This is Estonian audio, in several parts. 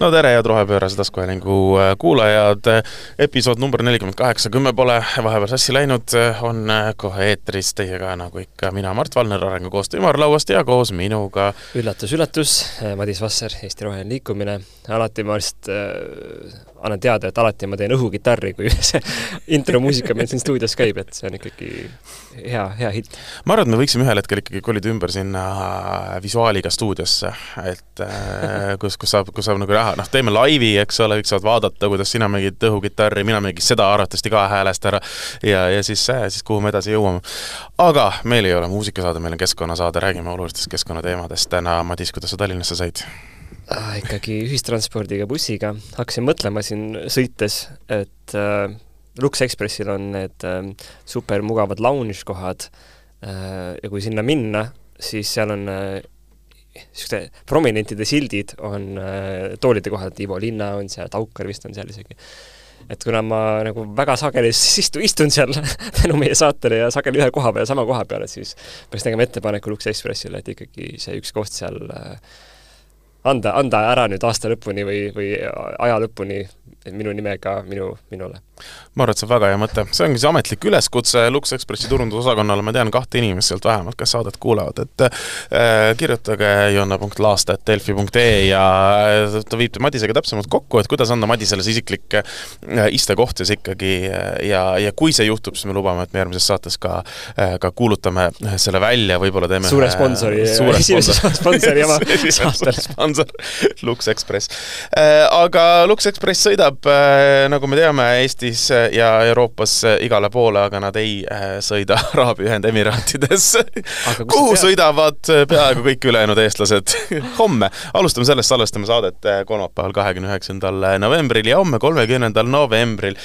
no tere, head rohepöörase taskuhäälingu äh, kuulajad. episood number nelikümmend kaheksa, kümme pole vahepeal sassi läinud, on äh, kohe eetris teiega nagu ikka mina, Mart Valner Arengukoostöö ümarlauast ja koos minuga. üllatus, üllatus, Madis Vasser, Eesti Roheline Liikumine. alati ma vist äh, annan teada, et alati ma teen õhukitarri, kui see intromuusika meil siin stuudios käib, et see on ikkagi hea, hea hitt. ma arvan, et me võiksime ühel hetkel ikkagi kolida ümber sinna Visuaaliga stuudiosse, et kus, kus saab, kus saab nagu näha, noh, teeme laivi, eks ole, kõik saavad vaadata, kuidas sina mängid õhukitarri, mina mängin seda arvatavasti ka häälest ära ja, ja siis, siis kuhu me edasi jõuame. aga meil ei ole muusikasaade, meil on keskkonnasaade, räägime olulistest keskkonnateemadest. täna, Madis, kuidas sa Tallinnasse said? Ah,? ikkagi ühistranspordiga, bussiga. hakkasin mõtlema siin sõites, et äh, Lux Expressil on need äh, supermugavad lounge kohad äh, ja kui sinna minna, siis seal on äh, niisuguste prominentide sildid on äh, toolide kohal, et Ivo Linna on seal, Taukar vist on seal isegi. et kuna ma nagu väga sageli istu, istun seal tänu meie saatele ja sageli ühe koha peal, sama koha peal, et siis peaks tegema ettepaneku Lux Expressile, et ikkagi see üks koht seal äh, anda, anda ära nüüd aasta lõpuni või, või aja lõpuni minu nimega minu, minule. ma arvan, et see on väga hea mõte. see ongi see ametlik üleskutse Lux Expressi turundusosakonnale, ma tean kahte inimest sealt vähemalt, kes saadet kuulavad, et äh, kirjutage jonna.laasta.delfi.ee ja äh, ta viib Madisega täpsemalt kokku, et kuidas anda Madisele see isiklik äh, istekoht siis ikkagi äh, ja, ja kui see juhtub, siis me lubame, et me järgmises saates ka ka kuulutame selle välja, võib-olla teeme suure sponsori, esimese sponsori oma saatele. sponsor, Lux Express äh,. aga Lux Express sõidab sõidab, äh, nagu me teame, Eestis ja Euroopas igale poole, aga nad ei äh, sõida Araabia Ühendemiraatides kuhu sõidavad peaaegu kõik ülejäänud eestlased homme. alustame sellest, salvestame saadet äh, kolmapäeval, kahekümne üheksandal novembril ja homme, kolmekümnendal novembril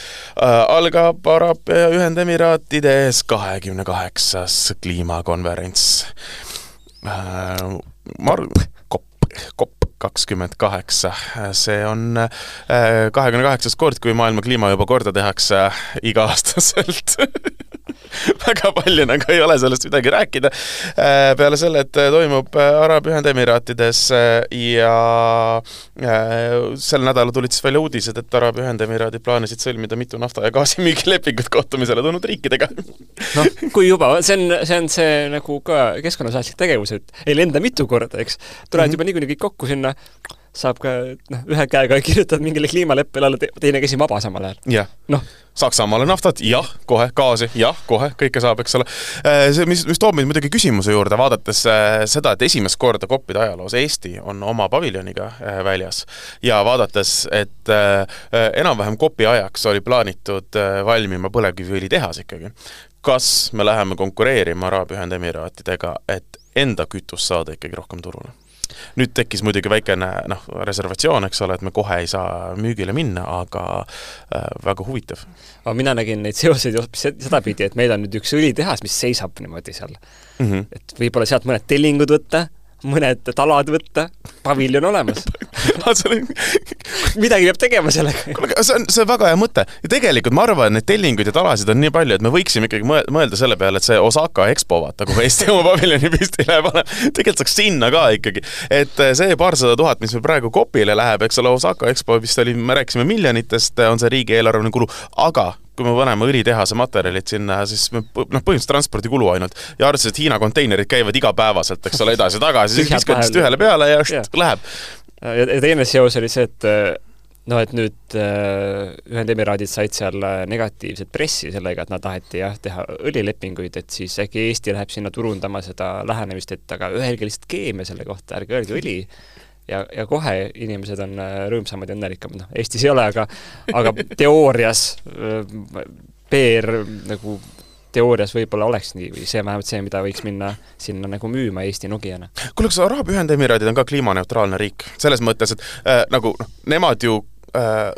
algab Araabia Ühendemiraatides kahekümne kaheksas kliimakonverents. Mar-, kopp, kopp kakskümmend kaheksa. see on äh, kahekümne kaheksas kord, kui maailma kliima juba korda tehakse iga-aastaselt väga palju nagu ei ole sellest midagi rääkida. Äh, peale selle, et toimub Araabia Ühendemiraatides ja äh, sel nädalal tulid siis välja uudised, et Araabia Ühendemiraadid plaanisid sõlmida mitu nafta- ja gaasimüügilepingut kohtumisele tulnud riikidega. noh, kui juba, see on, see on see nagu ka keskkonnasäästlik tegevus, et ei lenda mitu korda, eks. tulevad mm -hmm. juba niikuinii kõik kokku sinna saab ka noh, ühe käega kirjutad mingile kliimaleppele alla, teine käsi vaba samal ajal. jah. noh. Saksamaale naftat, jah, kohe, gaasi, jah, kohe, kõike saab, eks ole. Äh, see, mis, mis toob meid muidugi küsimuse juurde, vaadates äh, seda, et esimest korda koppide ajaloos Eesti on oma paviljoniga äh, väljas ja vaadates, et enam-vähem kopi ajaks oli plaanitud valmima põlevkiviõlitehas ikkagi. kas me läheme konkureerima Araabia Ühendemiraatidega, et enda kütust saada ikkagi rohkem turule? Nüüd tekkis muidugi väikene noh, reservatsioon, eks ole, et me kohe ei saa müügile minna, aga äh, väga huvitav. aga mina nägin neid seoseid hoopis sedapidi, et meil on nüüd üks õlitehas, mis seisab niimoodi seal mm. -hmm. et võib-olla sealt mõned tellingud võtta mõned talad võtta, paviljon olemas midagi peab tegema sellega. kuule, see on, see on väga hea mõte. ja tegelikult ma arvan, et neid tellinguid ja talasid on nii palju, et me võiksime ikkagi mõelda selle peale, et see Osaka EXPO, vaata, kuhu Eesti oma paviljoni püstile paneb, tegelikult saaks sinna ka ikkagi. et eh, see paarsada tuhat, mis meil praegu Kopile läheb, eks ole, Osaka EXPO vist oli, me rääkisime miljonitest, on see riigieelarveline kulu, aga kui me paneme õlitehase materjalid sinna, siis me noh, põhimõtteliselt transpordikulu ainult. ja arvestades, et Hiina konteinerid käivad igapäevaselt, eks ole, edasi-tagasi, siis viskad lihtsalt ühele peale ja št, läheb. ja teine seos oli see, et noh, et nüüd äh, Ühendemiraadid said seal äh, negatiivset pressi sellega, et nad taheti jah, teha õlilepinguid, et siis äkki Eesti läheb sinna turundama seda lähenemist, et aga öelge lihtsalt keemia selle kohta, ärge öelge õli ja, ja kohe inimesed on äh, rõõmsamad ja õnnelikumad, noh, Eestis ei ole, aga aga teoorias äh, PR nagu teoorias võib-olla oleks nii või see vähemalt see, mida võiks minna sinna nagu müüma Eesti Nokiana. kuule, kas Araabia Ühendemiraadid on ka kliimaneutraalne riik? selles mõttes, et äh, nagu noh, nemad ju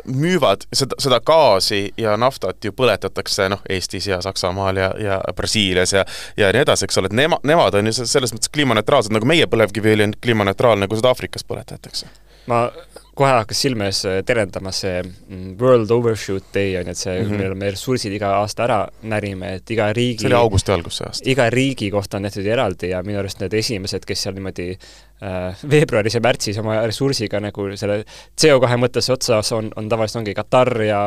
müüvad seda, seda gaasi ja naftat ju põletatakse noh, Eestis ja Saksamaal ja, ja Brasiilias ja ja nii edasi, eks ole, et nema, nemad on ju selles mõttes kliimaneutraalsed, nagu meie põlevkiviõli on kliimaneutraalne, kui seda Aafrikas põletatakse. ma kohe hakkas silme ees äh, terendama see mm, World Overshoot Day on ju, et see mm, -hmm. millal me ressursid iga aasta ära närime, et iga riigi see oli augusti algus see aasta. iga riigi kohta on tehtud eraldi ja minu arust need esimesed, kes seal niimoodi äh, veebruaris ja märtsis oma ressursiga nagu selle CO2 mõttes otsas on, on tavaliselt ongi Katar ja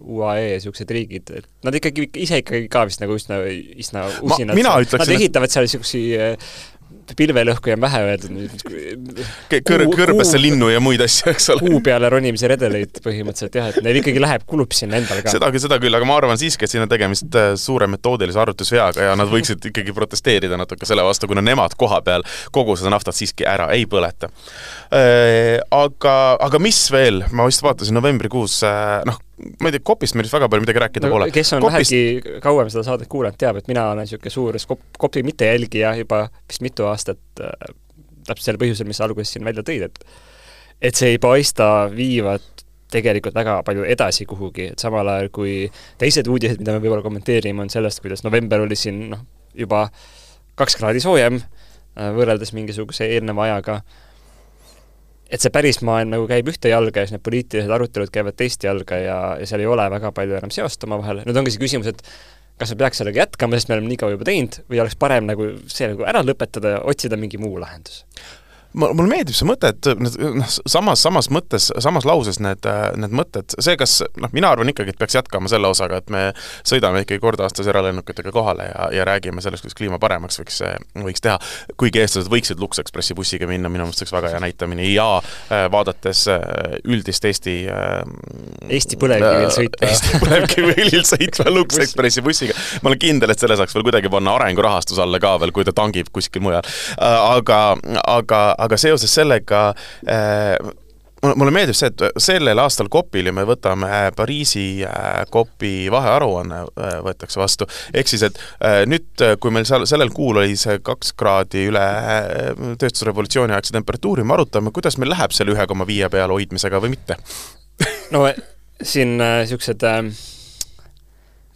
UAE ja niisugused riigid, et nad ikkagi ise ikkagi ka vist nagu üsna, üsna usinad. Nad ehitavad seal niisuguseid pilvelõhku on vähe öeldud. kõr-, kõrbesse linnu ja muid asju, eks ole. kuu peale ronimise redeleid põhimõtteliselt jah, et neil ikkagi läheb, kulub sinna endal ka. seda küll, seda küll, aga ma arvan siiski, et siin on tegemist äh, suure metoodilise arvutusveaga ja nad võiksid ikkagi protesteerida natuke selle vastu, kuna nemad koha peal kogu seda naftat siiski ära ei põleta. Äh, aga, aga mis veel, ma vist vaatasin novembrikuus, äh, noh, ma ei tea, Kopist meil vist väga palju midagi rääkida no, pole. kes on Kopist... vähegi kauem seda saadet kuulanud, teab, et mina olen niisugune suur Kop-, Kopi mittejälgija juba vist mitu aastat äh, täpselt sel põhjusel, mis sa alguses siin välja tõid, et et see ei paista viivat tegelikult väga palju edasi kuhugi, et samal ajal kui teised uudised, mida me võib-olla kommenteerime, on sellest, kuidas november oli siin noh, juba kaks kraadi soojem äh, võrreldes mingisuguse eelneva ajaga et see päris maailm nagu käib ühte jalga ja siis need poliitilised arutelud käivad teist jalga ja, ja seal ei ole väga palju enam seost omavahel, nüüd ongi see küsimus, et kas me peaks sellega jätkama, sest me oleme nii kaua juba teinud, või oleks parem nagu see nagu ära lõpetada ja otsida mingi muu lahendus? Mulle meeldib see mõte, et noh, samas, samas mõttes, samas lauses need, need mõtted, see, kas noh, mina arvan ikkagi, et peaks jätkama selle osaga, et me sõidame ikkagi kord aastas eralennukitega kohale ja, ja räägime sellest, kuidas kliima paremaks võiks, võiks teha, kuigi eestlased võiksid Lux Expressi bussiga minna, minu meelest oleks väga hea näitamine. Ja äh, vaadates äh, üldist Eesti äh, Eesti põlevkivil sõitva Eesti põlevkivil sõitva Lux Expressi bussiga, ma olen kindel, et selle saaks veel kuidagi panna arengurahastuse alla ka veel, kui ta tangib kuskil mujal. aga, aga aga seoses sellega äh, mulle meeldib see, et sellel aastal COP-il ju me võtame äh, Pariisi COP-i äh, vahearuanne võetakse vastu, ehk siis, et nüüd, kui meil seal sellel kuul oli see kaks kraadi üle tööstusrevolutsiooni aegse temperatuuri, me arutame, kuidas meil läheb selle ühe koma viie peal hoidmisega või mitte. No siin niisugused äh,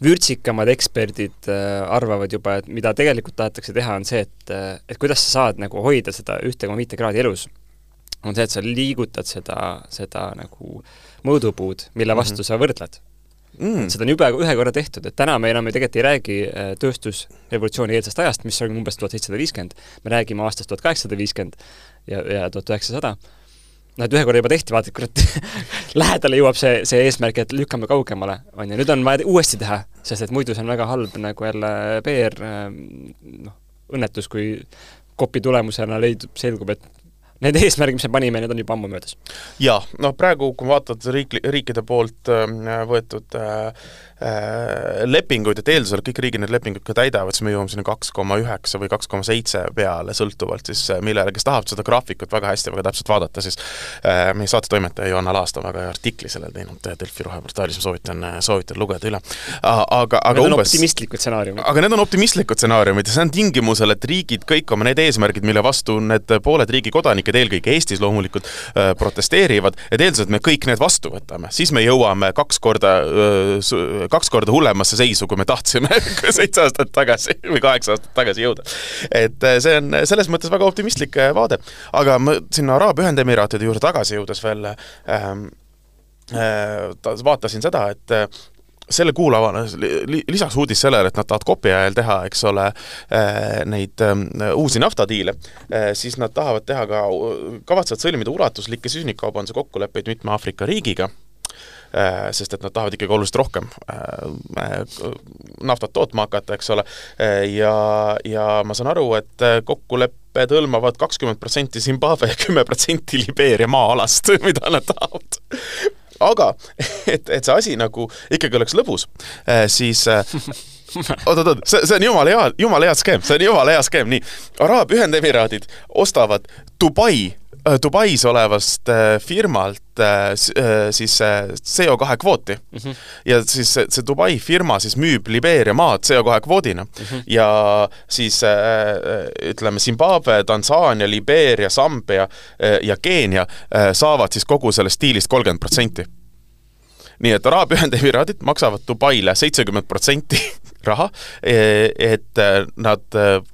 vürtsikamad eksperdid äh, arvavad juba, et mida tegelikult tahetakse teha, on see, et, äh, et kuidas sa saad nagu hoida seda ühte koma viite kraadi elus. on see, et sa liigutad seda, seda nagu mõõdupuud, mille mhm. vastu mm -hmm. sa võrdled mm.. seda on jube ühe korra tehtud, et täna me enam ju tegelikult ei räägi äh, tööstusrevolutsiooni eelsest ajast, mis on umbes tuhat seitsesada viiskümmend, me räägime aastast tuhat kaheksasada viiskümmend ja, ja tuhat üheksasada noh, et ühe korra juba tehti, vaata, kurat lähedale jõuab see, see eesmärk, et lükkame kaugemale, on ju, nüüd on vaja uuesti teha, sest et muidu see on väga halb nagu jälle PR ähm, noh, õnnetus, kui kopi tulemusena leidub, selgub, et need eesmärgid, mis me panime, need on juba ammu möödas. jaa, noh praegu, kui vaatad riik, riikide poolt äh, võetud Äh, lepinguid, et eeldusel, et kõik riigid need lepingud ka täidavad, siis me jõuame sinna kaks koma üheksa või kaks koma seitse peale, sõltuvalt siis äh, millele, kes tahavad seda graafikut väga hästi, väga täpselt vaadata, siis äh, meie saatetoimetaja Johanna Laast on väga hea artikli sellel teinud Delfi roheportaalis, ma soovitan, soovitan lugeda üle. aga, aga need umbes optimistlikud stsenaariumid. aga need on optimistlikud stsenaariumid ja see on tingimusel, et riigid kõik oma need eesmärgid, mille vastu need pooled riigi kodanikud, eelkõige Eestis loomulikult, protesteerivad, et eeldusel, et me kõik need vastu võtame, siis me jõuame kaks korda kaks korda hullemasse seisu, kui me tahtsime seitse aastat tagasi või kaheksa aastat tagasi jõuda. et äh, see on selles mõttes väga optimistlik äh, vaade. aga ma sinna Araabia Ühendemiraatide juurde tagasi jõudes veel ähm, äh, vaatasin seda, et äh, selle kuu avanes li, lisaks uudis sellele, et nad tahavad kopi ajal teha, eks ole, neid äh, uusi naftadiile siis nad tahavad teha ka, kavatsevad sõlmida ulatuslikke süsinikukaubanduse kokkuleppeid mitme Aafrika riigiga sest et nad tahavad ikkagi oluliselt rohkem äh, naftat tootma hakata, eks ole, äh, ja, ja ma saan aru, et kokkulepped hõlmavad kakskümmend protsenti Zimbabwe ja kümme protsenti Libeeria maa-alast, mida nad tahavad aga et, et see asi nagu ikkagi oleks lõbus, siis oot-oot-oot, see, see on jumala hea, jumala hea skeem, see on jumala hea skeem, nii. Araabia Ühendemiraadid ostavad Dubai Äh, Dubais olevast äh, firmalt äh, siis CO2 kvooti mm. -hmm. ja siis see, see Dubai firma siis müüb Libeeria maad CO2 kvoodina mm. -hmm. ja siis ütleme, Zimbabwe, Tansaania, Libeeria, Sambia ja Keenia saavad siis kogu sellest diilist kolmkümmend protsenti. nii et Araabia Ühendemiraadid maksavad Dubaile seitsekümmend protsenti raha, et nad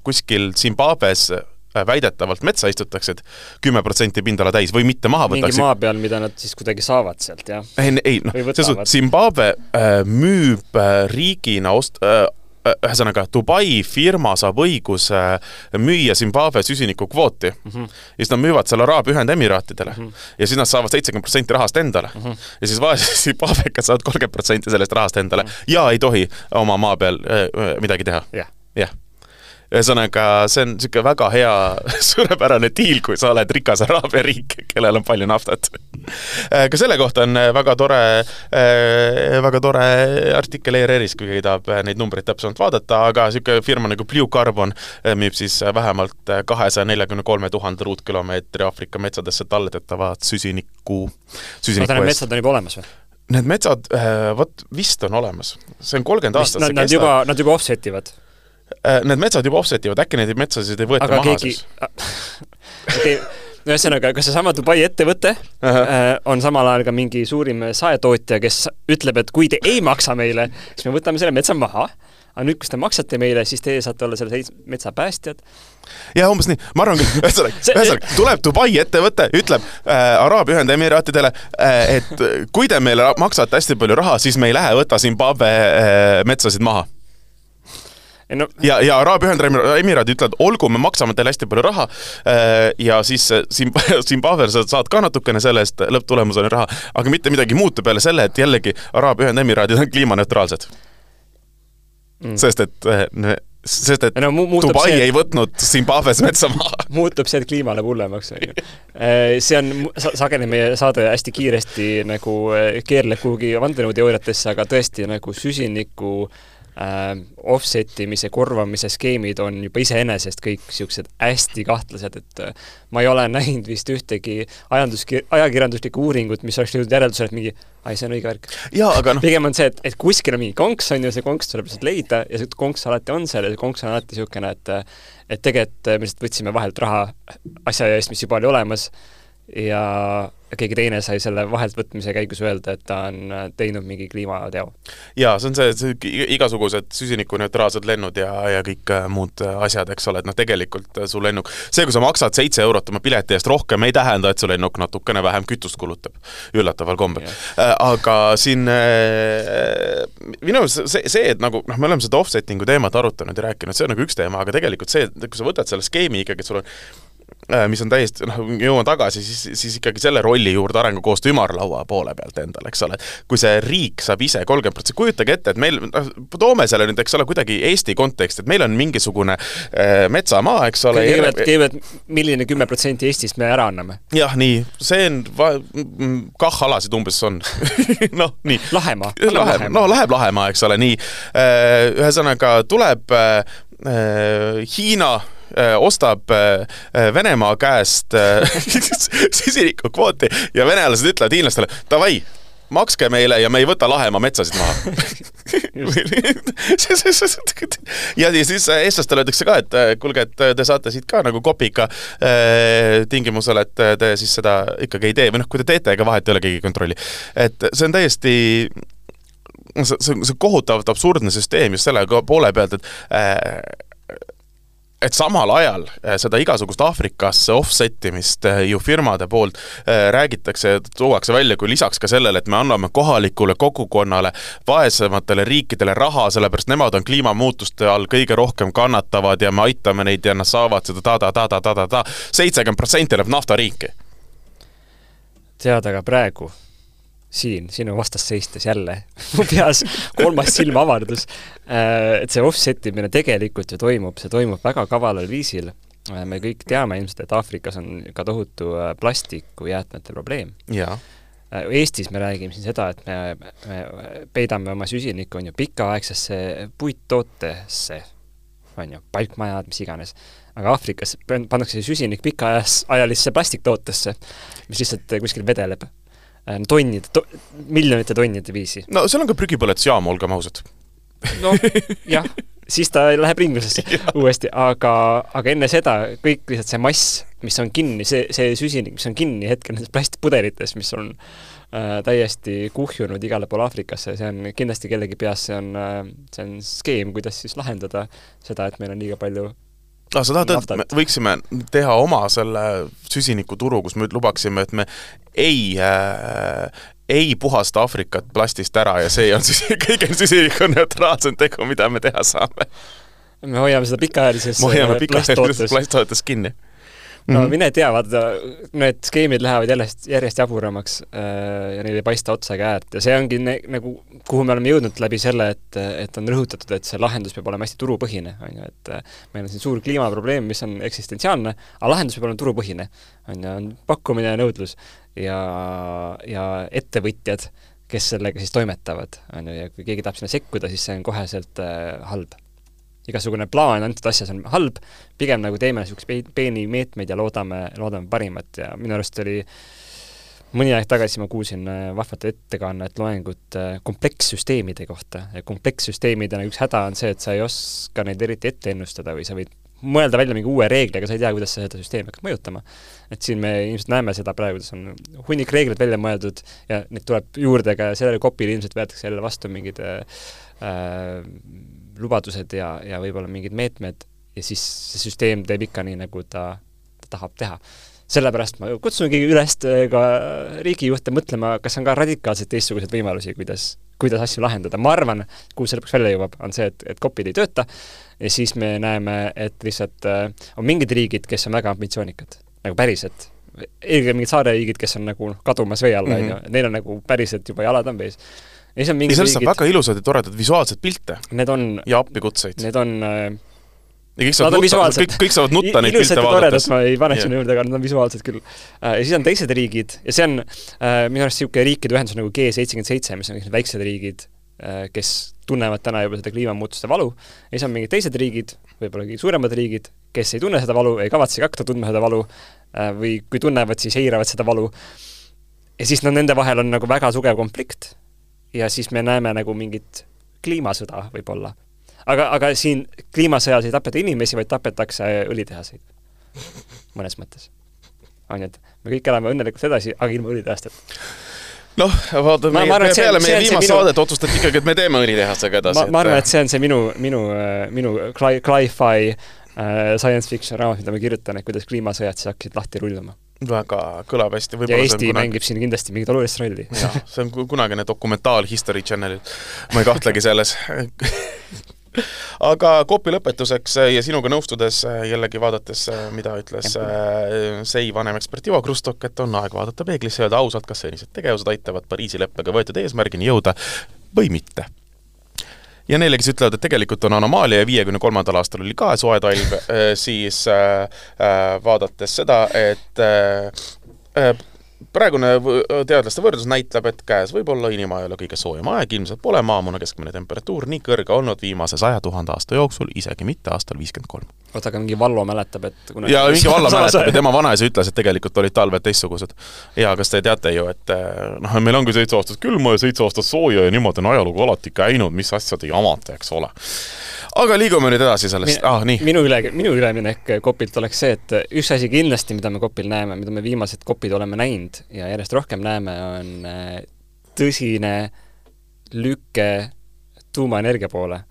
kuskil Zimbabwes äh, väidetavalt metsa istutakse, et kümme protsenti pindala täis või mitte maha mingi võtaksid. maa peal, mida nad siis kuidagi saavad sealt, jah? ei, ei noh, selles suhtes Zimbabwe äh, müüb äh, riigina ost- äh,, ühesõnaga Dubai firma saab õiguse müüa Zimbabwe süsinikukvooti mm. Mhm. ja siis nad müüvad selle Araabia Ühendemiraatidele mm. -hmm. ja siis nad saavad seitsekümmend protsenti rahast endale mm. -hmm. ja siis vaesed Zimbabwekad saavad kolmkümmend protsenti sellest rahast endale mm. -hmm. ja ei tohi oma maa peal äh, äh, midagi teha. jah jah ühesõnaga, see on niisugune väga hea, suurepärane diil, kui sa oled rikas Araabia riik, kellel on palju naftat. ka selle kohta on väga tore, väga tore artikkel ERR-is, kui keegi tahab neid numbreid täpsemalt vaadata, aga niisugune firma nagu Blue Carbon müüb siis vähemalt kahesaja neljakümne kolme tuhande ruutkilomeetri Aafrika metsadesse talletavat süsinikku, süsiniku oota, need metsad on juba olemas või? Need metsad, vot vist on olemas. see on kolmkümmend aastat, Nad, nad juba, nad juba offset ivad? Need metsad juba offset ivad, äkki neid metsasid ei võeta aga maha keegi siis? ühesõnaga, kas seesama Dubai ettevõte Ahah. äh, on samal ajal ka mingi suurim saetootja, kes ütleb, et kui te ei maksa meile, siis me võtame selle metsa maha, aga nüüd, kus te maksate meile, siis teie saate olla selle metsa päästjad. jah, umbes nii, ma arvan küll, ühesõnaga, ühesõnaga tuleb Dubai ettevõte, ütleb äh, Araabia Ühendemiraatidele äh,, et kui te meile maksate hästi palju raha, siis me ei lähe võta Zimbabwe äh, metsasid maha. No ja, ja Araabia Ühendemiraadid ütlevad, olgu, me maksame teile hästi palju raha äh, ja siis äh, Zimb- Zimbabwe sa saad ka natukene selle eest lõpptulemusena raha, aga mitte midagi muuta peale selle, et jällegi Araabia Ühendemiraadid on kliimaneutraalsed Mm. sest et äh, sest et no mu- Dubai see, ei võtnud Zimbabwe's metsa maha. muutub see, et kliima läheb hullemaks, on ju. see on sageli meie saade hästi kiiresti nagu äh, keerleb kuhugi vandenõuteooriatesse, aga tõesti nagu süsiniku äh, offset imise, korvamise skeemid on juba iseenesest kõik niisugused hästi kahtlased, et äh, ma ei ole näinud vist ühtegi ajandus, ajakirjanduslikku uuringut, mis oleks jõudnud järeldusele, et mingi ai, see on õige värk. noh, pigem on see, et, et kuskil on mingi konks, on ju, see konks tuleb lihtsalt leida ja see konks alati on seal ja see konks on alati niisugune, et et tegelikult me lihtsalt võtsime vahelt raha asja eest, mis juba oli olemas ja keegi teine sai selle vahelt võtmise käigus öelda, et ta on äh, teinud mingi kliimateo. jaa, see on see, see igasugused süsinikuneutraalsed lennud ja, ja kõik äh, muud äh, asjad, eks ole, et noh, tegelikult su lennuk, see, kui sa maksad seitse eurot oma pileti eest rohkem, ei tähenda, et su lennuk natukene vähem kütust kulutab, üllataval kombel. Aga siin minu arust see, see, et nagu noh, me oleme seda offsetting'u teemat arutanud ja rääkinud, see on nagu üks teema, aga tegelikult see, et kui sa võtad selle skeemi ikkagi, et sul on mis on täiesti, noh, jõuan tagasi, siis, siis ikkagi selle rolli juurde arengukoostöö ümarlaua poole pealt endale, eks ole. kui see riik saab ise kolmkümmend protsenti, kujutage ette, et meil, noh, toome selle nüüd, eks ole, kuidagi Eesti konteksti, et meil on mingisugune äh, metsamaa, eks ole. kõigepealt, kõigepealt milline kümme protsenti Eestist me ära anname? jah, nii, see on, kah alasid umbes on noh, nii. Lahemaa. Läheb, no läheb Lahemaa, eks ole, nii. ühesõnaga tuleb äh, Hiina ostab Venemaa käest süsinikukvooti ja venelased ütlevad hiinlastele, davai, makske meile ja me ei võta Lahemaa metsasid maha ja, ja siis eestlastele öeldakse ka, et kuulge, et te saate siit ka nagu kopika äh, tingimusel, et te siis seda ikkagi ei tee või noh, kui te teete, ega vahet ei ole, keegi ei kontrolli. et see on täiesti see, see, see kohutavalt absurdne süsteem just selle poole pealt, et äh, et samal ajal seda igasugust Aafrikasse offset imist ju firmade poolt räägitakse, tuuakse välja kui lisaks ka sellele, et me anname kohalikule kogukonnale, vaesematele riikidele raha, sellepärast nemad on kliimamuutuste all kõige rohkem kannatavad ja me aitame neid ja nad saavad seda ta-ta-ta-ta-ta-ta, seitsekümmend protsenti läheb naftariiki. tead, aga praegu siin sinu vastas seistes jälle mu peas kolmas silm avardus, et see offset imine tegelikult ju toimub, see toimub väga kavalal viisil. me kõik teame ilmselt, et Aafrikas on ka tohutu plastikujäätmete probleem. Eestis me räägime siin seda, et me, me peidame oma süsinikku, on ju, pikaaegsesse puittootesse, on ju, palkmajad, mis iganes. aga Aafrikas pannakse süsinik pikaajalisse plastiktootesse, mis lihtsalt kuskil vedeleb tonnide to,, miljonite tonnide viisi. no seal on ka prügipõletusjaam, olgem ausad. noh, jah, siis ta läheb ringlusesse uuesti, aga, aga enne seda kõik lihtsalt see mass, mis on kinni, see, see süsinik, mis on kinni hetkel nendes plastpudelites, mis on äh, täiesti kuhjunud igale poole Aafrikasse, see on kindlasti kellegi peas, see on äh,, see on skeem, kuidas siis lahendada seda, et meil on liiga palju ah,. sa tahad öelda, et me võiksime teha oma selle süsinikuturu, kus me lubaksime, et me ei äh, ei puhasta Aafrikat plastist ära ja see on siis kõige süsinikuneutraalsem tegu, mida me teha saame. me hoiame seda pikaajalises me hoiame pikaajalises plasttootes kinni no mm -hmm. mine tea, vaata, need skeemid lähevad järjest, järjest jaburamaks äh, ja neil ei paista otsa ega äärt ja see ongi ne, nagu, kuhu me oleme jõudnud läbi selle, et, et on rõhutatud, et see lahendus peab olema hästi turupõhine, on ju, et äh, meil on siin suur kliimaprobleem, mis on eksistentsiaalne, aga lahendus peab olema turupõhine. on ju, on pakkumine ja nõudlus ja, ja ettevõtjad, kes sellega siis toimetavad, on ju, ja kui keegi tahab sinna sekkuda, siis see on koheselt äh, halb igasugune plaan antud asjas on halb, pigem nagu teeme niisuguseid peeni meetmeid ja loodame, loodame parimat ja minu arust oli mõni aeg tagasi ma kuulsin äh, vahvat ettekannet, loengut äh, komplekssüsteemide kohta ja komplekssüsteemide nagu üks häda on see, et sa ei oska neid eriti ette ennustada või sa võid mõelda välja mingi uue reegli, aga sa ei tea, kuidas sa seda süsteemi hakkad mõjutama. et siin me ilmselt näeme seda praegu, kus on hunnik reegleid välja mõeldud ja neid tuleb juurde ka sellele kopile ilmselt võetakse jälle vastu mingid äh, äh lubadused ja, ja võib-olla mingid meetmed ja siis see süsteem teeb ikka nii, nagu ta, ta tahab teha. sellepärast ma kutsungi üles äh, ka riigijuhte mõtlema, kas on ka radikaalselt teistsuguseid võimalusi, kuidas, kuidas asju lahendada. ma arvan, kuhu see lõpuks välja jõuab, on see, et, et kopid ei tööta ja siis me näeme, et lihtsalt äh, on mingid riigid, kes on väga ambitsioonikad, nagu päriselt eelkõige mingid saareriigid, kes on nagu kadumas vee all, on ju, neil on nagu päriselt juba jalad on vees ja siis on mingid ja sellest saab väga ilusaid ja toredaid visuaalseid pilte. Need on ja appikutseid. Need on äh, ja kõik saavad nutta, kõik, kõik saavad nutta neid pilte vaadates. ma ei paneks sinna juurde, aga need on visuaalsed küll äh,. ja siis on teised riigid ja see on äh, minu arust niisugune riikide ühendus nagu G seitsekümmend seitse, mis on kõik need väiksed riigid äh,, kes tunnevad täna juba seda kliimamuutuste valu, ja siis on mingid teised riigid, võib-olla kõige suuremad riigid, kes ei tunne seda valu, ei kavatsegi hakata tundma seda valu äh, või kui tunnevad, siis eiravad seda valu. ja siis no nende vahel on nagu väga tugev konflikt ja siis me näeme nagu mingit kliimasõda võib-olla. aga, aga siin kliimasõjas ei tapeta inimesi, vaid tapetakse õlitehaseid. mõnes mõttes. on ju, et me kõik elame õnnelikult edasi, aga ilma õlitehasteta noh, vaata meie, meie peale meie viimast minu... saadet otsustati ikkagi, et me teeme õlitehasega edasi. ma, arvan, et see on see minu, minu, minu cli-fi uh, science fiction raamat, mida ma kirjutan, et kuidas kliimasõjad siis hakkasid lahti rulluma väga kõlab hästi. ja Eesti kunagi... mängib siin kindlasti mingit olulist rolli. jah, see on kunagine dokumentaal History Channelil, ma ei kahtlegi selles aga Coopi lõpetuseks ja sinuga nõustudes jällegi vaadates, mida ütles SEI vanem ekspert Ivo Krustok, et on aeg vaadata peeglisse ja öelda ausalt, kas senised tegevused aitavad Pariisi leppega võetud eesmärgini jõuda või mitte ja neile, kes ütlevad, et tegelikult on anomaalia ja viiekümne kolmandal aastal oli ka soe talv, äh, siis äh, äh, vaadates seda, et praegune teadlaste võrdlus näitab, et käes võib olla inimajaloo kõige soojem aeg, ilmselt pole maamuna keskmine temperatuur nii kõrge olnud viimase saja tuhande aasta jooksul, isegi mitte aastal viiskümmend kolm. Oota, aga mingi Vallo mäletab, et kunagi ja mingi Vallo mäletab ja tema vanaisa ütles, et tegelikult olid talved teistsugused. ja kas te teate ju, et eh, noh, meil ongi seitse aastat külma ja seitse aastat sooja ja niimoodi on ajalugu alati käinud, mis asja te jamate, eks ole aga liigume nüüd edasi sellest, ah nii. minu üle, minu üleminek Kopilt oleks see, et üks asi kindlasti, mida me Kopil näeme, mida me viimased Kopid oleme näinud ja järjest rohkem näeme, on äh, tõsine lüke tuumaenergia poole.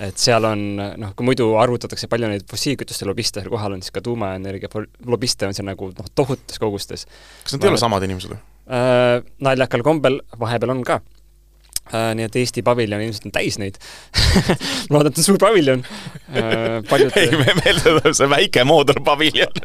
Et seal on, noh, kui muidu arvutatakse palju neid fossiilkütuste lobiste seal kohal on, siis ka tuumaenergia lobiste on seal nagu noh, tohututes kogustes. kas nad ei ole samad inimesed või? Äh, naljakal kombel vahepeal on ka Uh, nii et Eesti paviljon ilmselt on täis neid ma loodan, et on suur paviljon uh,. paljud ei, meil tuleb see väike moodulpaviljon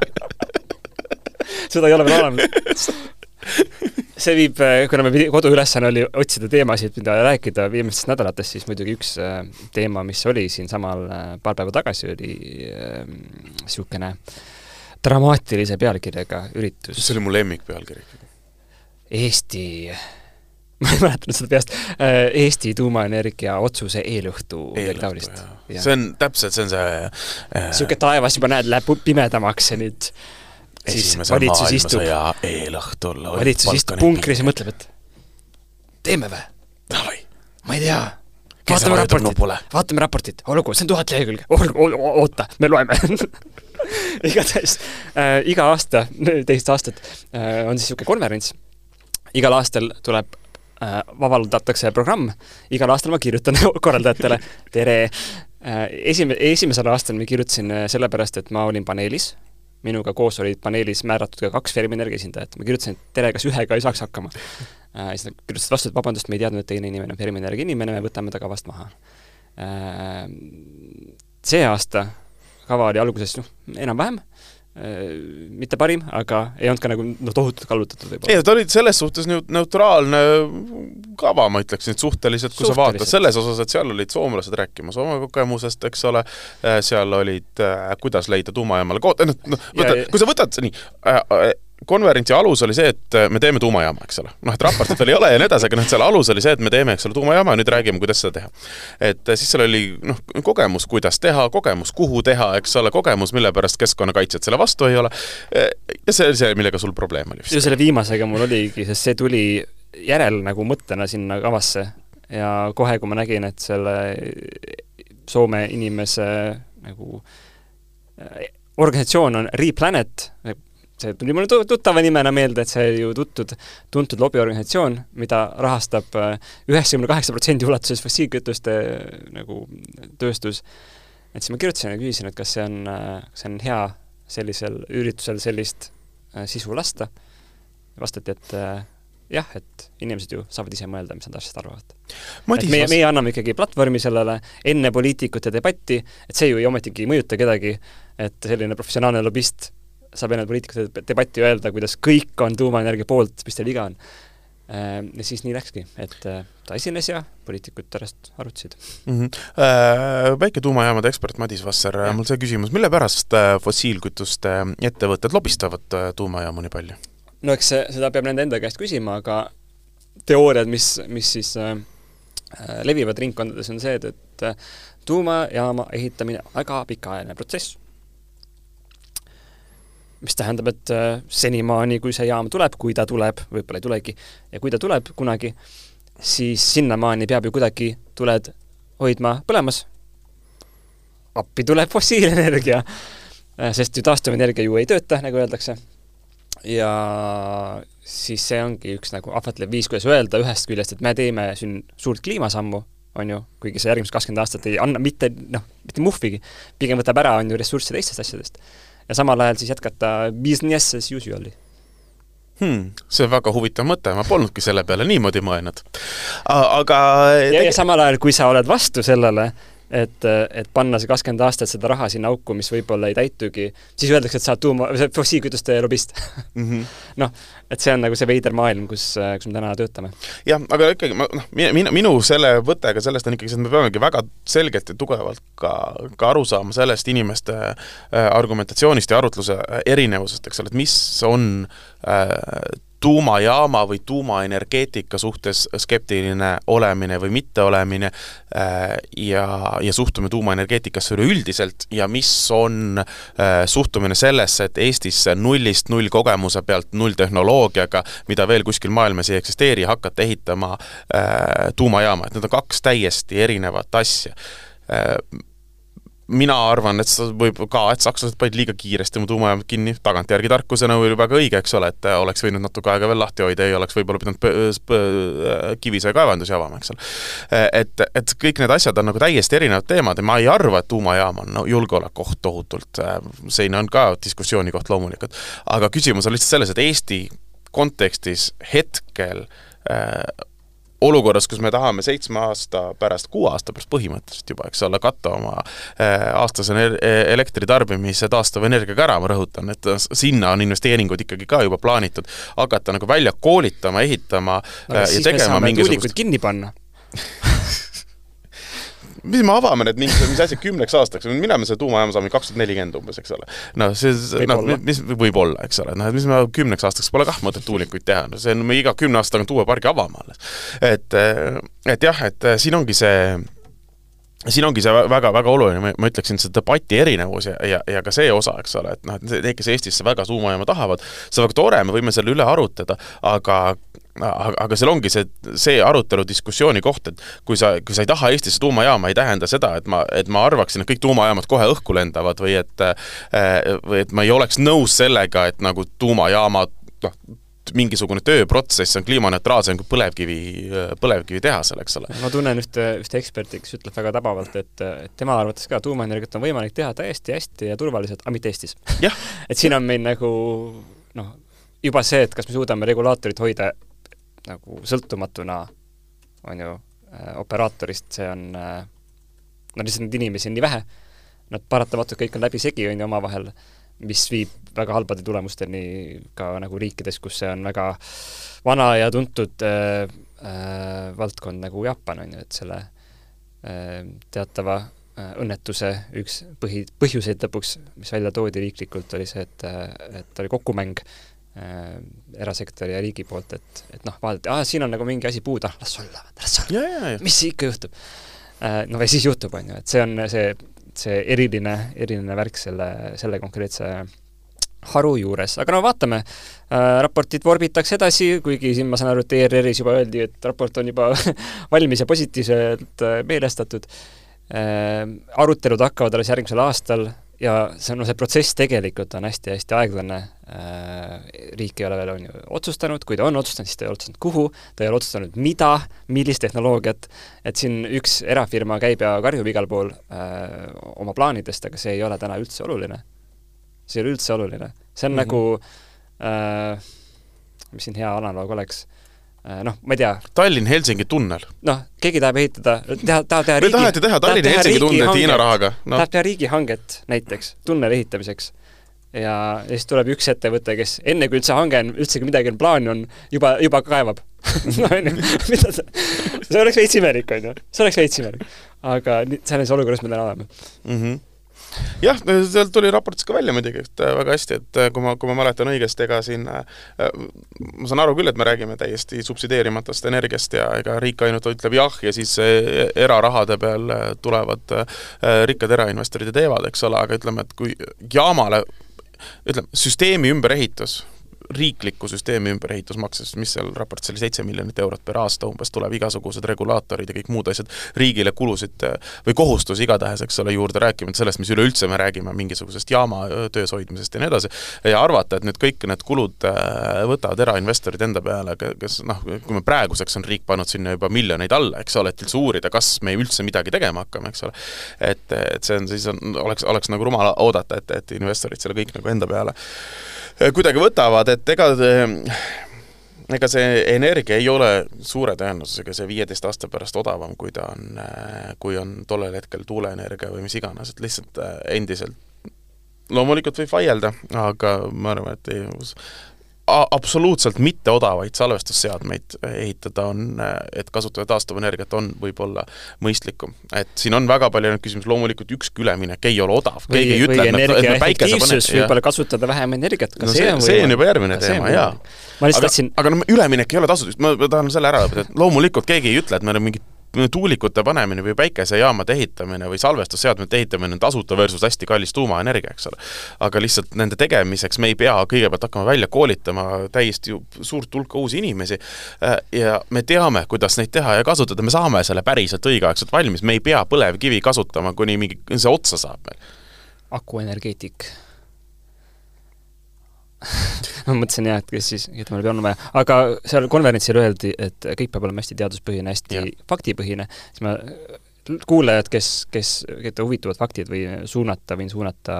seda ei ole veel olemas. see viib, äh, kuna me koduülesanne oli otsida teemasid, mida rääkida viimastest nädalatest, siis muidugi üks uh, teema, mis oli siinsamal paar päeva tagasi, oli niisugune dramaatilise pealkirjaga üritus. see oli mu lemmikpealkiri. Eesti ma ei mäleta nüüd seda peast, äh, Eesti tuumaenergia otsuse eelõhtu midagi taolist. see on täpselt, see on see niisugune äh, taevas juba näed, läheb pimedamaks ja nüüd siis valitsus istub, valitsus istub punkris ja mõtleb, et teeme vä? ma ei tea. vaatame raportit, vaatame raportit, olgu, see on tuhat lehekülge, olgu, oota, me loeme. Igatahes äh, iga aasta, teist aastat äh, on siis niisugune konverents, igal aastal tuleb äh, vabaldatakse programm, igal aastal ma kirjutan korraldajatele, tere, Esime-, esimesel aastal ma kirjutasin sellepärast, et ma olin paneelis, minuga koos olid paneelis määratud ka kaks Fermi-Energia esindajat, ma kirjutasin, et tere, kas ühega ei saaks hakkama äh,. siis nad kirjutasid vastu, et vabandust, me ei teadnud, et teine inimene on Fermi-Energia inimene, me võtame ta kavast maha äh,. See aasta kava oli alguses noh, enam-vähem äh,, mitte parim, aga ei olnud ka nagu noh, tohutult kallutatud võib-olla. ei, ta oli selles suhtes neutraalne kava, ma ütleksin, et suhteliselt, kui suhteliselt. sa vaatad selles osas, et seal olid soomlased rääkimas oma kogemusest, eks ole, äh, seal olid äh,, kuidas leida tuumajaamale kood-, noh, noh, võta, kui sa võtad nii äh,, äh konverentsi alus oli see, et äh, me teeme tuumajaama, eks ole. noh, et raportit veel ei ole ja nii edasi, aga noh, seal alus oli see, et me teeme, eks ole, tuumajaama ja nüüd räägime, kuidas seda teha. et äh, siis seal oli noh, kogemus, kuidas teha, kogemus, kuhu teha, eks ole, kogemus, mille pärast keskkonnakaitsjad selle vastu ei ole. Äh, ja see oli see, millega sul probleem oli vist. ju selle viimasega mul oligi, sest see tuli järel nagu mõttena sinna kavasse ja kohe, kui ma nägin, et selle Soome inimese nagu organisatsioon on Replanet, see tuli mulle tuttava nimena meelde, et see ju tuttud, tuntud lobiorganisatsioon, mida rahastab äh, üheksakümne kaheksa protsendi ulatuses fossiilkütuste äh, nagu tööstus. et siis ma kirjutasin ja küsisin, et kas see on, äh, kas see on hea sellisel üritusel sellist sisu lasta. vastati, et jah, et inimesed ju saavad ise mõelda, mis nad asjast arvavad. et meie, meie anname ikkagi platvormi sellele enne poliitikute debatti, et see ju ei ometigi ei mõjuta kedagi, et selline professionaalne lobist saab enne poliitikute debatti öelda, kuidas kõik on tuumaenergia poolt, mis teil viga on. Ehm, ja siis nii läkski, et äh, ta esines ja poliitikud pärast arutasid mm. -hmm. Väike tuumajaamade ekspert Madis Vasser, mul see küsimus, mille pärast äh, fossiilkütuste ettevõtted lobistavad tuumajaamu nii palju? no eks seda peab nende enda käest küsima, aga teooriad, mis, mis siis äh, levivad ringkondades, on see, et, et tuumajaama ehitamine on väga pikaajaline protsess mis tähendab, et äh, senimaani, kui see jaam tuleb, kui ta tuleb, võib-olla ei tulegi, ja kui ta tuleb kunagi, siis sinnamaani peab ju kuidagi tuled hoidma põlemas. appi tuleb fossiilenergia, äh, sest ju taastuvenergia ju ei tööta, nagu öeldakse. ja siis see ongi üks nagu ahvatlev viis, kuidas öelda ühest küljest, et me teeme siin suurt kliimasammu, on ju, kuigi see järgmised kakskümmend aastat ei anna mitte noh, mitte muhvigi, pigem võtab ära, on ju, ressursse teistest asjadest ja samal ajal siis jätkata business as usual'i hmm,. see on väga huvitav mõte, ma polnudki selle peale niimoodi mõelnud. aga ja, ja samal ajal, kui sa oled vastu sellele, et, et panna see kakskümmend aastat seda raha sinna auku, mis võib-olla ei täitugi, siis öeldakse, et sa oled tuuma, fossiilkütuste lobist mm -hmm. noh, et see on nagu see veider maailm, kus, kus me täna töötame. jah, aga ikkagi ma noh, minu, minu selle võttega sellest on ikkagi see, et me peamegi väga selgelt ja tugevalt ka, ka aru saama sellest inimeste äh, argumentatsioonist ja arutluse erinevusest, eks ole, et mis on äh, tuumajaama või tuumaenergeetika suhtes skeptiline olemine või mitteolemine äh, ja, ja suhtumine tuumaenergeetikasse üleüldiselt ja mis on äh, suhtumine sellesse, et Eestisse nullist null kogemuse pealt nulltehnoloogiaga, mida veel kuskil maailmas ei eksisteeri, hakata ehitama äh, tuumajaama, et need on kaks täiesti erinevat asja mina arvan, et sa võib ka, et sakslased panid liiga kiiresti oma tuumajaamad kinni, tagantjärgi tarkusena oli väga õige, eks ole, et oleks võinud natuke aega veel lahti hoida, ei oleks võib-olla pidanud Kivisöe kaevandusi avama, eks ole. et, et kõik need asjad on nagu täiesti erinevad teemad ja ma ei arva, et tuumajaam on no, julgeolekuoht tohutult, selline on ka diskussiooni koht loomulikult. aga küsimus on lihtsalt selles, et Eesti kontekstis hetkel äh, olukorras, kus me tahame seitsme aasta pärast, kuue aasta pärast põhimõtteliselt juba, eks ole, katta oma äh, aastase elektritarbimise taastuvenergiaga ära, ma rõhutan, et sinna on investeeringud ikkagi ka juba plaanitud, hakata nagu välja koolitama, ehitama no, äh, ja tegema mingisugust kinni panna mis me avame need mingi, mis asjad kümneks aastaks, mina me selle tuumajaama saame kaks tuhat nelikümmend umbes, eks ole. noh, see, noh, mis võib olla, eks ole, noh, et mis me kümneks aastaks pole kah mõtet tuulikuid teha, no see on, me iga kümne aasta tagant uue pargi avama alles. et, et jah, et siin ongi see siin ongi see väga-väga oluline, ma ütleksin, see debati erinevus ja, ja, ja ka see osa, eks ole, et noh, et need, kes Eestisse väga tuumajaama tahavad, see on väga tore, me võime selle üle arutada, aga aga, aga seal ongi see, see arutelu diskussiooni koht, et kui sa, kui sa ei taha Eestisse tuumajaama, ei tähenda seda, et ma, et ma arvaksin, et kõik tuumajaamad kohe õhku lendavad või et või et ma ei oleks nõus sellega, et nagu tuumajaamad noh, mingisugune tööprotsess on kliimaneutraalsem kui põlevkivi, põlevkivitehasel, eks ole. ma tunnen ühte, ühte eksperti, kes ütleb väga tabavalt, et, et tema arvates ka tuumaenergiat on võimalik teha täiesti hästi ja turvaliselt, aga mitte Eestis et siin on meil nagu noh, juba see, et kas me suudame regulaatorit hoida nagu sõltumatuna, on ju, äh, operaatorist, see on äh, no lihtsalt neid inimesi on nii vähe, nad paratamatult kõik on läbisegi, on ju, omavahel, mis viib väga halbade tulemusteni ka nagu riikides, kus see on väga vana ja tuntud äh, äh, valdkond nagu Jaapan, on ju, et selle äh, teatava äh, õnnetuse üks põhi, põhjuseid lõpuks, mis välja toodi riiklikult, oli see, et, et oli kokkumäng äh, erasektori ja riigi poolt, et, et noh, vaadati, aa, siin on nagu mingi asi puudu, ah las olla, las olla, mis ikka juhtub äh,. no ja siis juhtub, on ju, et see on see, see eriline, eriline värk selle, selle konkreetse haru juures, aga no vaatame äh,, raportit vorbitakse edasi, kuigi siin ma saan aru, et ERR-is juba öeldi, et raport on juba valmis ja positiivselt äh, meelestatud äh,. arutelud hakkavad alles järgmisel aastal ja see, no see protsess tegelikult on hästi-hästi aeglane äh,, riik ei ole veel, on ju, otsustanud, kui ta on otsustanud, siis ta ei ole otsustanud, kuhu, ta ei ole otsustanud, mida, millist tehnoloogiat, et siin üks erafirma käib ja karjub igal pool äh, oma plaanidest, aga see ei ole täna üldse oluline. see ei ole üldse oluline. see on mm -hmm. nagu äh, mis siin hea analoog oleks noh, ma ei tea. Tallinn-Helsingi tunnel. noh, keegi tahab ehitada, teha, tahab teha riigi taheti teha Tallinna-Helsingi tunnelit Hiina rahaga no.. tahab teha riigihanget näiteks tunneli ehitamiseks. ja, ja siis tuleb üks ettevõte, kes enne, kui üldse hange on, üldsegi midagi on plaani on, juba, juba kaevab no onju, mida sa, see oleks veits imelik, onju. see oleks veits imelik. aga selles olukorras me täna oleme mm. -hmm jah, sealt tuli raportis ka välja muidugi, et äh, väga hästi, et äh, kui ma, kui ma mäletan õigesti, ega siin äh, ma saan aru küll, et me räägime täiesti subsideerimatust energiast ja ega riik ainult ütleb jah ja siis erarahade peal tulevad rikkad erainvestorid ja teevad, eks ole, aga ütleme, et kui jaamale ütleme, süsteemi ümberehitus riikliku süsteemi ümberehitusmaksest, mis seal raportis oli, seitse miljonit eurot per aasta umbes, tuleb igasugused regulaatorid ja kõik muud asjad riigile kulusid või kohustusi igatahes, eks ole, juurde, rääkimata sellest, mis üleüldse me räägime mingisugusest jaama töös hoidmisest ja nii edasi, ja arvata, et nüüd kõik need kulud äh, võtavad erainvestorid enda peale, kes noh, kui me praeguseks on riik pannud sinna juba miljoneid alla, eks ole, et üldse uurida, kas me üldse midagi tegema hakkame, eks ole, et, et see on siis, on, oleks, oleks nagu rumal oodata, et, et investorid selle kõik nagu enda peale Äh, kuidagi võtavad, et ega ega see energia ei ole suure tõenäosusega see viieteist aasta pärast odavam, kui ta on, äh, kui on tollel hetkel tuuleenergia või mis iganes, et lihtsalt äh, endiselt loomulikult võib vaielda, aga ma arvan, et ei, absoluutselt mitteodavaid salvestusseadmeid ehitada on, et kasutada taastuvenergiat, on võib-olla mõistlikum. et siin on väga palju neid küsimusi, loomulikult ükski üleminek ei ole odav, keegi ei ütle, et me, et me päikese pane-. võib-olla kasutada vähem energiat, ka no see on see on juba järgmine teema, jaa. aga, tahtsin... aga no üleminek ei ole tasutud, ma tahan selle ära õpetada, et loomulikult keegi ei ütle, et meil on mingid tuulikute panemine või päikesejaamade ehitamine või salvestusseadmete ehitamine on tasuta versus hästi kallis tuumaenergia, eks ole. aga lihtsalt nende tegemiseks me ei pea kõigepealt hakkama välja koolitama täiesti suurt hulka uusi inimesi äh, ja me teame, kuidas neid teha ja kasutada, me saame selle päriselt õigeaegselt valmis, me ei pea põlevkivi kasutama, kuni mingi, see otsa saab meil. akuenergeetik ma mõtlesin jah, et kes siis, keda meil on vaja, aga seal konverentsil öeldi, et kõik peab olema hästi teaduspõhine, hästi ja. faktipõhine, siis ma, kuulajad, kes, kes, keda huvitavad faktid või suunata, võin suunata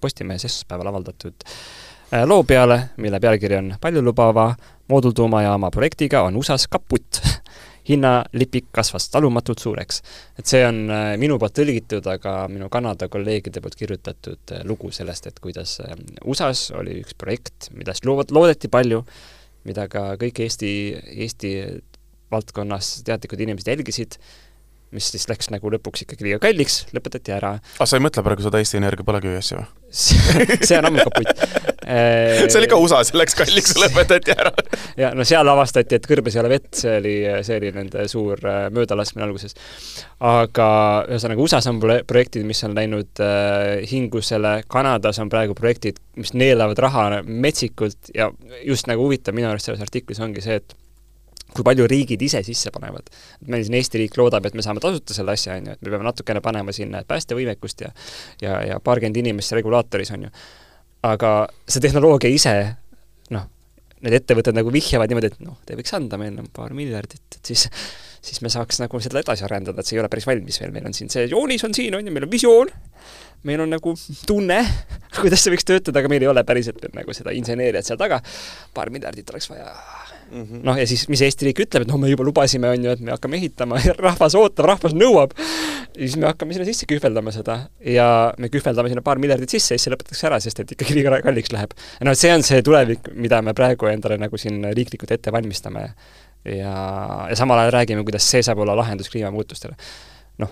Postimehes esmaspäeval avaldatud äh, loo peale, mille pealkiri on paljulubava moodultuumajaama projektiga on USA-s kaputt hinnalipik kasvas talumatult suureks. et see on äh, minu poolt tõlgitud, aga minu Kanada kolleegide poolt kirjutatud äh, lugu sellest, et kuidas äh, USA-s oli üks projekt, millest lood-, loodeti palju, mida ka kõik Eesti, Eesti valdkonnas teadlikud inimesed jälgisid, mis siis läks nagu lõpuks ikkagi liiga kalliks, lõpetati ära. aga ah, sa ei mõtle praegu seda Eesti Energia põlevkivi asja või? see on ammu kaputt see oli ka USA-s, läks kalliks, lõpetati ära. ja no seal avastati, et kõrbes ei ole vett, see oli, see oli nende suur äh, möödalaskmine alguses. aga ühesõnaga USA-s on projektid, mis on läinud äh, hingusele, Kanadas on praegu projektid, mis neelavad raha metsikult ja just nagu huvitav minu arust selles artiklis ongi see, et kui palju riigid ise sisse panevad. et meil siin Eesti riik loodab, et me saame tasuta selle asja, on ju, et me peame natukene panema sinna päästevõimekust ja ja, ja paarkümmend inimest regulaatoris, on ju. aga see tehnoloogia ise, noh, need ettevõtted nagu vihjavad niimoodi, et noh, te võiks anda meile paar miljardit, et siis siis me saaks nagu seda edasi arendada, et see ei ole päris valmis veel, meil on siin see joonis on siin, on ju, meil on visioon, meil on nagu tunne, kuidas see võiks töötada, aga meil ei ole päriselt nagu seda inseneeriat seal taga, paar miljardit oleks vaja mm -hmm. noh, ja siis mis Eesti riik ütleb, et noh, me juba lubasime, on ju, et me hakkame ehitama ja rahvas ootab, rahvas nõuab, siis me hakkame sinna sisse kühveldama seda ja me kühveldame sinna paar miljardit sisse ja siis see lõpetatakse ära, sest et ikkagi liiga kalliks läheb. no see on see tulevik, mida me praegu endale nagu siin riiklikult ette valmistame ja, ja samal ajal räägime, kuidas see saab olla lahendus kliimamuutustele. noh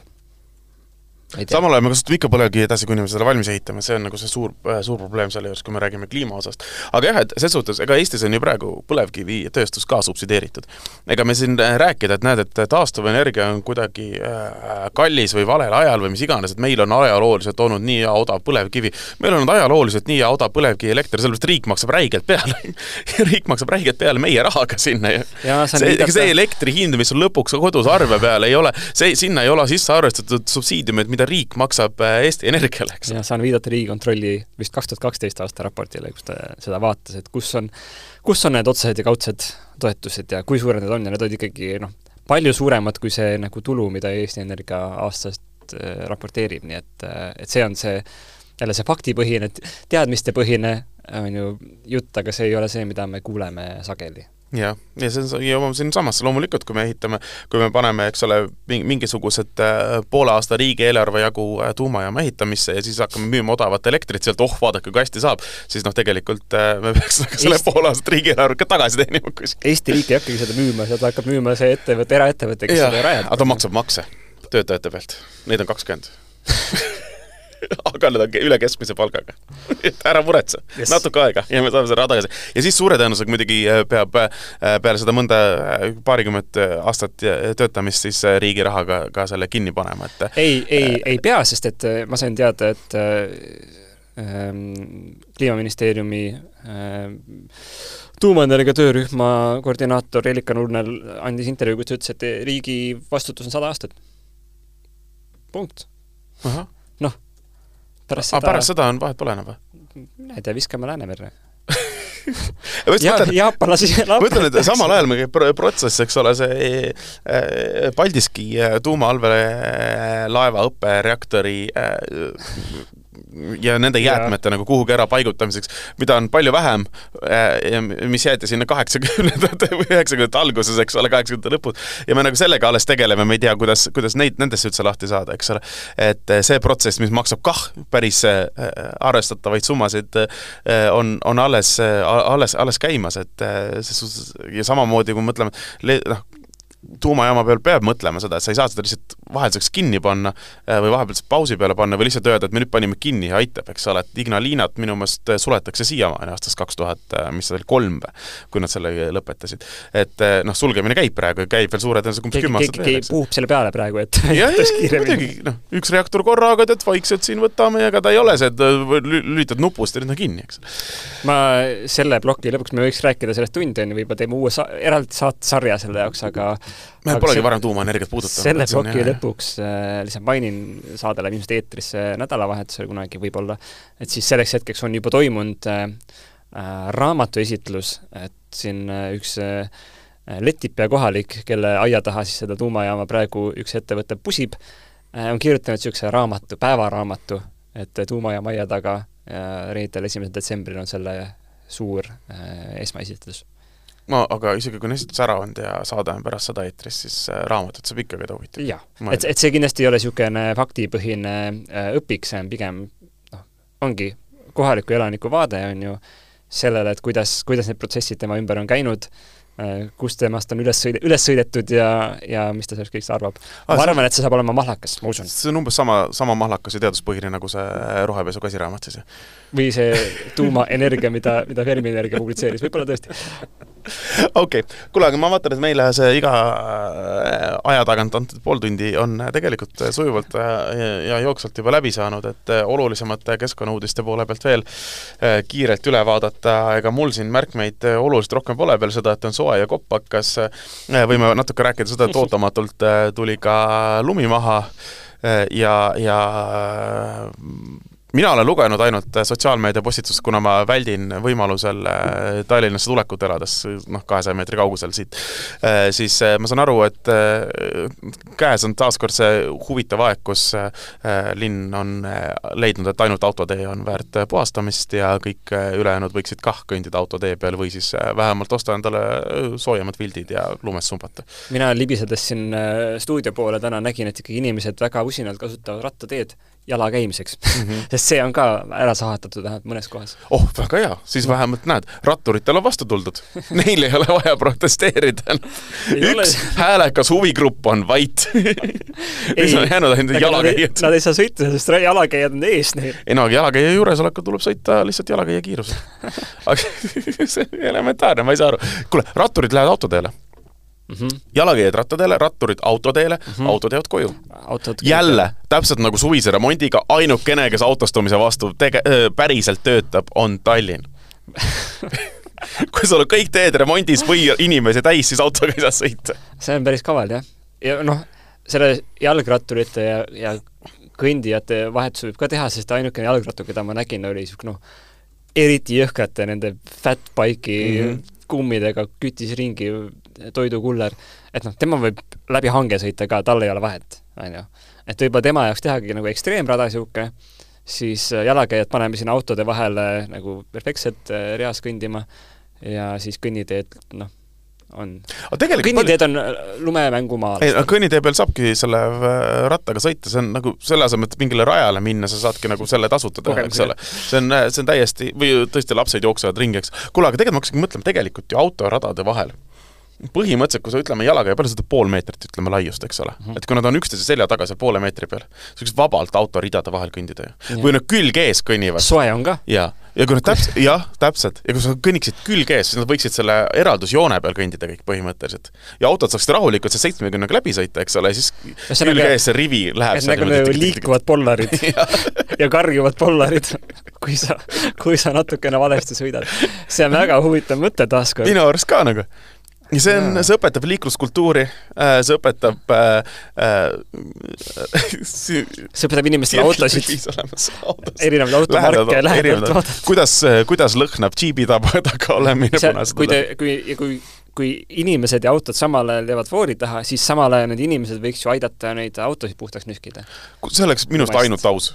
samal ajal me kasutame ikka põlevkivi edasi, kuni me seda valmis ehitame, see on nagu see suur, äh, suur probleem selle juures, kui me räägime kliima osast. aga jah, et ses suhtes, ega Eestis on ju praegu põlevkivitööstus ka subsideeritud. ega me siin äh, rääkida, et näed, et taastuvenergia on kuidagi äh, kallis või valel ajal või mis iganes, et meil on ajalooliselt olnud nii hea odav põlevkivi, meil on olnud ajalooliselt nii hea odav põlevkivielekter, sellepärast riik maksab räigelt peale riik maksab räigelt peale meie rahaga sinna ju. see, ega see elektri hind, mis on lõpuks kodus arve peal, ei ole, see, sinna ei ole sisse arvestatud subsiidiumid, mida riik maksab äh, Eesti Energiale, eks. ja saan viidata Riigikontrolli vist kaks tuhat kaksteist aasta raportile, kus ta seda vaatas, et kus on, kus on need otsesed ja kaudsed toetused ja kui suured need on ja need olid ikkagi noh, palju suuremad kui see nagu tulu, mida Eesti Energia aastast äh, raporteerib, nii et, äh, et see on see jälle see faktipõhine, teadmistepõhine on ju jutt, aga see ei ole see, mida me kuuleme sageli jah, ja see on, jõuame siinsamasse, loomulikult kui me ehitame, kui me paneme, eks ole, mingisugused äh, poole aasta riigieelarve jagu äh, tuumajaama ehitamisse ja siis hakkame müüma odavat elektrit sealt, oh, vaadake, kui hästi saab, siis noh, tegelikult äh, me peaks nagu selle Eesti... poole aastat riigieelarvet ka tagasi teenima kuskil. Eesti riik ei hakkagi seda müüma, seda hakkab müüma see ettevõte, eraettevõte, kes ja, seda rajab. aga ta maksab makse töötajate pealt, neid on kakskümmend aga nad on üle keskmise palgaga et ära muretse yes., natuke aega ja me saame selle raha tagasi. ja siis suure tõenäosusega muidugi äh, peab äh, peale seda mõnda äh, paarikümmet aastat töötamist siis riigi rahaga ka selle kinni panema, et ei, ei, ei pea, sest et ma sain teada, et ähm, kliimaministeeriumi ähm, tuumaenergia töörühma koordinaator Elika Nurnel andis intervjuu, kus ta ütles, et riigi vastutus on sada aastat. punkt. noh, pärast seda pärast seda on vahet pole enam või? mina ei tea, viskame Läänemerre ja, jaapanlasi ma ütlen, et samal ajal meil käib protsess, eks ole, see eh, Paldiski eh, tuumaallveelaeva õppereaktori eh, ja nende jäätmete ja. nagu kuhugi ära paigutamiseks, mida on palju vähem ja mis jäeti sinna kaheksakümnendate või üheksakümnendate alguses, eks ole, kaheksakümnendate lõpus. ja me nagu sellega alles tegeleme, me ei tea, kuidas, kuidas neid, nendesse üldse lahti saada, eks ole. et see protsess, mis maksab kah päris arvestatavaid summasid, on, on alles, alles, alles käimas, et ja samamoodi, kui mõtleme, noh, tuumajaama peal peab mõtlema seda, et sa ei saa seda lihtsalt vahelduseks kinni panna äh, või vahepeal pausi peale panna või lihtsalt öelda, et me nüüd panime kinni ja aitab, eks ole, et Ignalinat minu meelest äh, suletakse siiamaani aastast kaks tuhat, äh, mis see oli, kolm või, kui nad selle lõpetasid. et noh, sulgemine käib praegu, käib veel suure tõenäosusega umbes kümme aastat veel. keegi puhub selle peale praegu, et jah, jah, muidugi, noh, üks reaktor korraga, tead, vaikselt siin võtame ja ega ta ei ole see, et lülitad nupust ja nüüd on kinni, eks. ma selle ploki lõpuks me võiks rääkida sellest tundi, on ju, võib-olla teeme uue sa-, eraldi saatesarja selle jaoks, aga me polegi varem tuumaenergiat puudutanud. selle ploki lõpuks äh, lihtsalt mainin, saade läheb ilmselt eetrisse nädalavahetusel kunagi võib-olla, et siis selleks hetkeks on juba toimunud äh, äh, raamatuesitlus, et siin äh, üks äh, Letipea kohalik, kelle aia taha siis seda tuumajaama praegu üks ettevõte pusib äh,, on kirjutanud niisuguse raamatu, päevaraamatu, et tuumajaama aia taga reedel, esimesel detsembril on selle suur äh, esmaesitlus ma, aga isegi kui on esitus ära olnud ja saade on pärast seda eetris, siis äh, raamatut saab ikka keda huvitab. jah, et, et see kindlasti ei ole niisugune faktipõhine äh, õpik, see on pigem noh, ongi kohaliku elaniku vaade, on ju, sellele, et kuidas, kuidas need protsessid tema ümber on käinud Äh, kus temast on üles sõide, üles sõidetud ja, ja mis ta sellest kõigest arvab. ma arvan, et see saab olema mahlakas, ma usun. see on umbes sama, sama mahlakas ja teaduspõhine nagu see rohepesu käsiraamat siis, jah? või see tuumaenergia, mida, mida Fermi Energia publitseeris, võib-olla tõesti. okei okay., kuule, aga ma vaatan, et meile see iga äh, aja tagant antud pool tundi on tegelikult sujuvalt äh, ja jooksvalt juba läbi saanud, et olulisemate keskkonnauudiste poole pealt veel kiirelt üle vaadata, ega mul siin märkmeid oluliselt rohkem pole peale seda, et on soe soe ja koppakas, äh, võime natuke rääkida seda, et ootamatult äh, tuli ka lumi maha äh, ja, ja mina olen lugenud ainult sotsiaalmeedia postitust, kuna ma väldin võimalusel äh, Tallinnasse tulekut elades, noh, kahesaja meetri kaugusel siit, äh, siis äh, ma saan aru, et käes on taaskord see huvitav aeg, kus linn on leidnud, et ainult autotee on väärt puhastamist ja kõik ülejäänud võiksid kah kõndida autotee peal või siis vähemalt osta endale soojemad vildid ja lumes sumbata. mina libisedes siin stuudio poole täna nägin, et ikkagi inimesed väga usinalt kasutavad rattateed jala käimiseks mm. -hmm. sest see on ka ära sahatatud vähemalt mõnes kohas. oh, väga hea, siis vähemalt näed, ratturitel on vastu tuldud. Neil ei ole vaja protesteerida. üks ole... häälekas huvigrupp on vait siis on jäänud ainult jalakäijad. Nad ei saa sõita, sest jalakäijad on ees neil. ei no jalakäija juuresolekul tuleb sõita lihtsalt jalakäija kiirusel. aga see on elementaarne, ma ei saa aru. kuule, ratturid lähevad autoteele mm. -hmm. jalakäijad rattateele, ratturid autoteele mm, -hmm. autod jäävad koju. jälle, täpselt nagu suvise remondiga, ainukene, kes autostumise vastu tege-, päriselt töötab, on Tallinn kui sul on kõik teed remondis või inimesi täis, siis autoga ei saa sõita. see on päris kaval, jah. ja noh, selle jalgratturite ja, ja kõndijate vahetuse võib ka teha, sest ainukene jalgrattur, keda ma nägin, oli niisugune noh, eriti jõhkrate nende fat bike'i mm -hmm. kummidega küttis ringi toidukuller, et noh, tema võib läbi hange sõita ka, tal ei ole vahet, on ju. et võib-olla tema jaoks tehagi nagu ekstreemrada niisugune, siis äh, jalakäijad paneme sinna autode vahele nagu perfektselt äh, reas kõndima ja siis kõnniteed, noh, on. kõnniteed on äh, lumemängumaal. ei, kõnnitee peal saabki selle rattaga sõita, see on nagu selle asemel, et mingile rajale minna, sa saadki nagu selle tasuta teha, eks ole. see on, see on täiesti, või tõesti lapsed jooksevad ringi, eks. kuule, aga tegelikult ma hakkasingi mõtlema, tegelikult ju autoradade vahel põhimõtteliselt, kui sa ütleme jalakäija, palju sa ütled, pool meetrit ütleme laiust, eks ole mm. -hmm. et kui nad on üksteise selja taga seal poole meetri peal, sa võiksid vabalt autoridade vahel kõndida ju. või nad külg ees kõnnivad. soe on ka. jaa, ja kui nad täpselt, jah, täpselt, ja kui sa kõnniksid külg ees, siis nad võiksid selle eraldusjoone peal kõndida kõik põhimõtteliselt. ja autod saaksid rahulikult see seitsmekümnega läbi sõita, eks ole, siis külg ees see rivi läheb seal nagu nagu liikuvad pollarid ja karjuvad pollarid, kui sa, kui sa natukene valesti sõidad. see on väga huvitav mõte taaskord. minu arust ka nagu ja see on, see õpetab liikluskultuuri, äh, see õpetab äh, äh, see õpetab inimestele autosid, erinevaid automarke lähedalt vaadata. kuidas, kuidas lõhnab džiibi taga, taga olemine punasel kui te, kui, kui kui inimesed ja autod samal ajal jäävad foori taha, siis samal ajal need inimesed võiks ju aidata neid autosid puhtaks nühkida. see oleks minu arust ainult aus.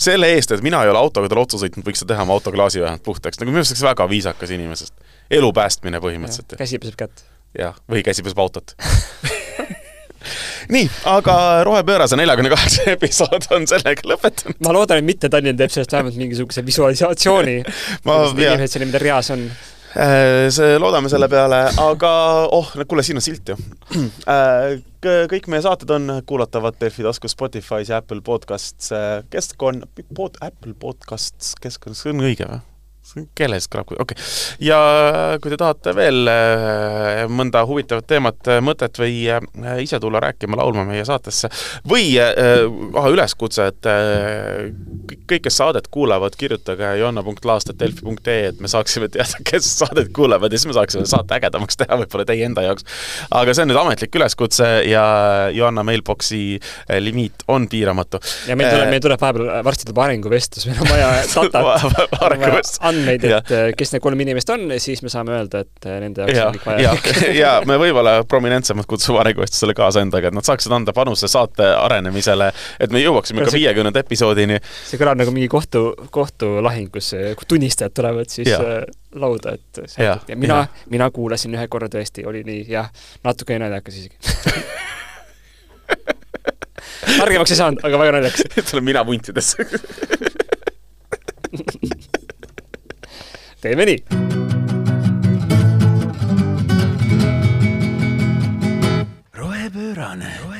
Selle eest, et mina ei ole autoga tal otsa sõitnud, võiks sa teha oma autoklaasi vähemalt puhtaks, nagu minu arust oleks väga viisakas inimesest. Elu päästmine põhimõtteliselt. käsi peseb kätt. jah, või käsi peseb autot nii, aga Rohepöörase neljakümne kaheksa episood on sellega lõpetanud. ma loodan, et mitte Tallinn teeb sellest vähemalt mingisuguse visualisatsiooni ma, inimesed seal, mida reas on Äh, see, loodame selle peale, aga oh, kuule, siin on silt ju. Äh, kõik meie saated on kuulatavad Delfi taskus Spotify's ja Apple Podcasts keskkond, pod, Apple Podcasts keskkond, see on õige või? Keeles kõlab, okei okay.. ja kui te tahate veel äh, mõnda huvitavat teemat, äh, mõtet või äh, ise tulla rääkima, laulma meie saatesse või ah, üleskutse, et kõik, kes saadet kuulavad, kirjutage joanna.laast.delfi.ee, et me saaksime teada, kes saadet kuulavad ja siis me saaksime saate ägedamaks teha võib-olla teie enda jaoks. aga see on nüüd ametlik üleskutse ja Joanna mailbox'i limiit on piiramatu. ja meil tuleb, meil tuleb vahepeal, varsti tuleb arenguvestlus, meil on vaja datat andmeid, et ja. kes need kolm inimest on, siis me saame öelda, et nende jaoks ja, on kõik vajalik. ja, ja me võib-olla prominentsemad kutsume arenguvestlusele kaasa endaga, et nad saaksid anda panuse saate arenemisele, et me jõuaksime ka viiekümnenda episoodini. see kõlab nagu mingi kohtu, kohtulahing, kus tunnistajad tulevad siis ja. Äh, lauda, et ja, ja mina, mina kuulasin ühe korra tõesti, oli nii, jah, natuke naljakas isegi targemaks ei saanud, aga väga naljakas. tuleb mina vuntidesse teeme nii. rohepöörane